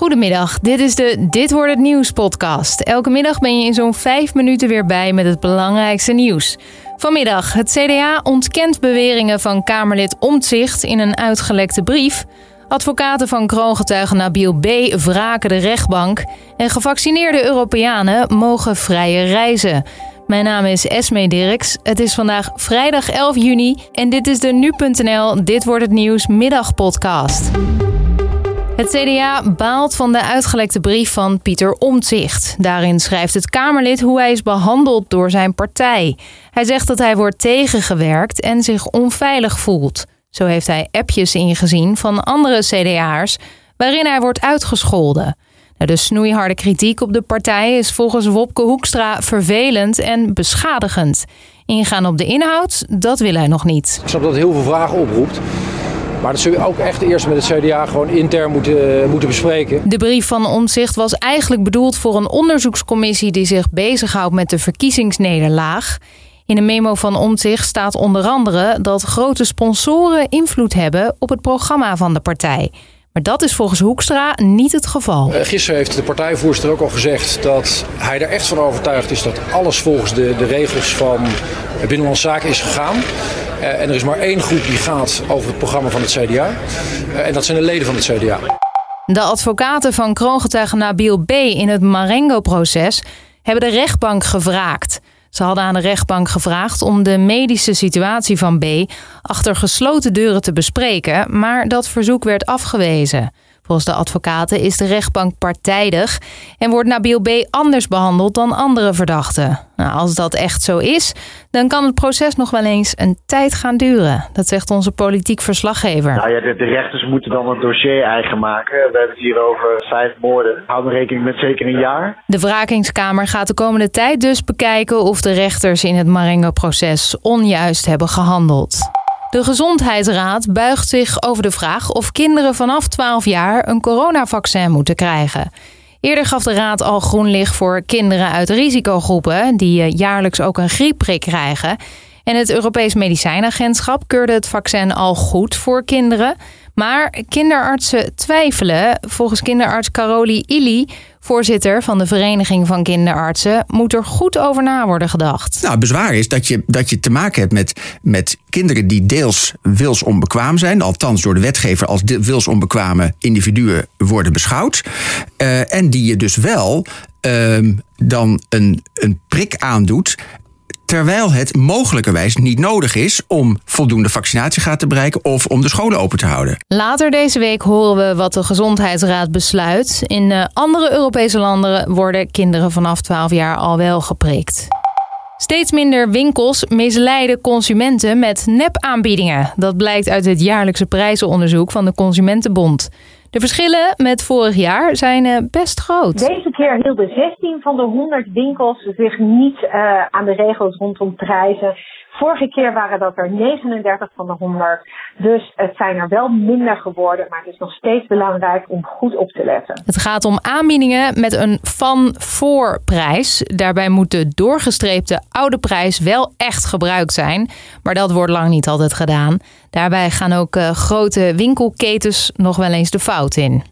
Goedemiddag, dit is de Dit wordt het nieuws podcast. Elke middag ben je in zo'n vijf minuten weer bij met het belangrijkste nieuws. Vanmiddag, het CDA ontkent beweringen van Kamerlid Omtzigt in een uitgelekte brief. Advocaten van kroongetuige Nabil B. wraken de rechtbank. En gevaccineerde Europeanen mogen vrije reizen. Mijn naam is Esme Dirks. Het is vandaag vrijdag 11 juni en dit is de Nu.nl Dit wordt het nieuws middagpodcast. Het CDA baalt van de uitgelekte brief van Pieter Omtzigt. Daarin schrijft het Kamerlid hoe hij is behandeld door zijn partij. Hij zegt dat hij wordt tegengewerkt en zich onveilig voelt. Zo heeft hij appjes ingezien van andere CDA'ers waarin hij wordt uitgescholden. Nou, de snoeiharde kritiek op de partij is volgens Wopke Hoekstra vervelend en beschadigend. Ingaan op de inhoud, dat wil hij nog niet. Ik snap dat heel veel vragen oproept. Maar dat zul je ook echt eerst met het CDA gewoon intern moeten, moeten bespreken. De brief van Omzicht was eigenlijk bedoeld voor een onderzoekscommissie die zich bezighoudt met de verkiezingsnederlaag. In een memo van Omtzigt staat onder andere dat grote sponsoren invloed hebben op het programma van de partij. Maar dat is volgens Hoekstra niet het geval. Eh, gisteren heeft de partijvoerster ook al gezegd dat hij er echt van overtuigd is dat alles volgens de, de regels van Binnenlandse Zaken is gegaan. Uh, en er is maar één groep die gaat over het programma van het CDA. Uh, en dat zijn de leden van het CDA. De advocaten van kroongetuige Nabil B. in het Marengo-proces hebben de rechtbank gevraagd. Ze hadden aan de rechtbank gevraagd om de medische situatie van B. achter gesloten deuren te bespreken, maar dat verzoek werd afgewezen. Volgens de advocaten is de rechtbank partijdig en wordt Nabil B. anders behandeld dan andere verdachten. Nou, als dat echt zo is, dan kan het proces nog wel eens een tijd gaan duren. Dat zegt onze politiek verslaggever. Nou ja, de, de rechters moeten dan het dossier eigen maken. We hebben het hier over vijf moorden. Houden rekening met zeker een jaar. De wrakingskamer gaat de komende tijd dus bekijken of de rechters in het Marengo-proces onjuist hebben gehandeld. De Gezondheidsraad buigt zich over de vraag of kinderen vanaf 12 jaar een coronavaccin moeten krijgen. Eerder gaf de Raad al groen licht voor kinderen uit risicogroepen die eh, jaarlijks ook een griepprik krijgen. En het Europees Medicijnagentschap keurde het vaccin al goed voor kinderen. Maar kinderartsen twijfelen. Volgens kinderarts Caroli Illy, voorzitter van de Vereniging van Kinderartsen, moet er goed over na worden gedacht. Nou, het bezwaar is dat je, dat je te maken hebt met, met kinderen die deels wilsonbekwaam zijn, althans door de wetgever als wilsonbekwame individuen worden beschouwd. Uh, en die je dus wel uh, dan een, een prik aandoet terwijl het mogelijkerwijs niet nodig is om voldoende vaccinatiegraad te bereiken of om de scholen open te houden. Later deze week horen we wat de Gezondheidsraad besluit. In eh, andere Europese landen worden kinderen vanaf 12 jaar al wel geprikt. Steeds minder winkels misleiden consumenten met nepaanbiedingen. Dat blijkt uit het jaarlijkse prijzenonderzoek van de Consumentenbond. De verschillen met vorig jaar zijn eh, best groot. Deze keer hielden 16 van de 100 winkels zich niet uh, aan de regels rondom prijzen. Vorige keer waren dat er 39 van de 100. Dus het zijn er wel minder geworden, maar het is nog steeds belangrijk om goed op te letten. Het gaat om aanbiedingen met een van-voor prijs. Daarbij moet de doorgestreepte oude prijs wel echt gebruikt zijn, maar dat wordt lang niet altijd gedaan. Daarbij gaan ook uh, grote winkelketens nog wel eens de fout in.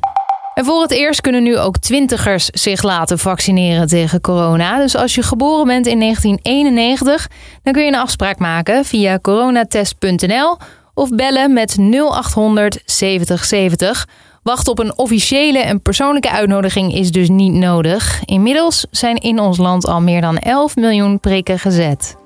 En voor het eerst kunnen nu ook twintigers zich laten vaccineren tegen corona. Dus als je geboren bent in 1991, dan kun je een afspraak maken via coronatest.nl of bellen met 0800 70 70. Wacht op een officiële en persoonlijke uitnodiging is dus niet nodig. Inmiddels zijn in ons land al meer dan 11 miljoen prikken gezet.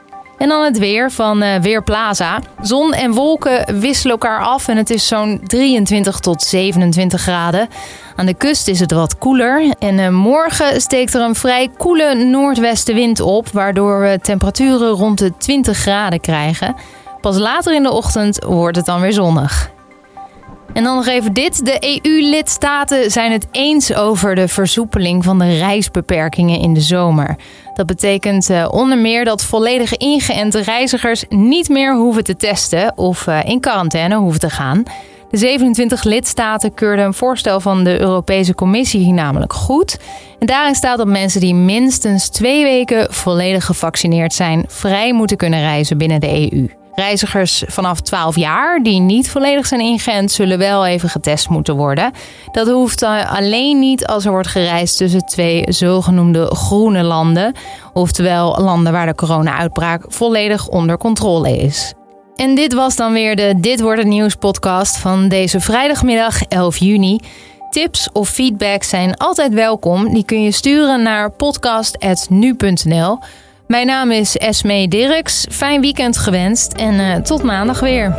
En dan het weer van uh, Weerplaza. Zon en wolken wisselen elkaar af en het is zo'n 23 tot 27 graden. Aan de kust is het wat koeler. En uh, morgen steekt er een vrij koele noordwestenwind op, waardoor we temperaturen rond de 20 graden krijgen. Pas later in de ochtend wordt het dan weer zonnig. En dan nog even dit. De EU-lidstaten zijn het eens over de versoepeling van de reisbeperkingen in de zomer. Dat betekent uh, onder meer dat volledig ingeënte reizigers niet meer hoeven te testen of uh, in quarantaine hoeven te gaan. De 27 lidstaten keurden een voorstel van de Europese Commissie hier namelijk goed. En daarin staat dat mensen die minstens twee weken volledig gevaccineerd zijn, vrij moeten kunnen reizen binnen de EU. Reizigers vanaf 12 jaar die niet volledig zijn ingeënt, zullen wel even getest moeten worden. Dat hoeft alleen niet als er wordt gereisd tussen twee zogenoemde groene landen, oftewel landen waar de corona-uitbraak volledig onder controle is. En dit was dan weer de Dit wordt het nieuws podcast van deze vrijdagmiddag 11 juni. Tips of feedback zijn altijd welkom. Die kun je sturen naar podcast.nu.nl. Mijn naam is Esme Dirks. Fijn weekend gewenst en uh, tot maandag weer.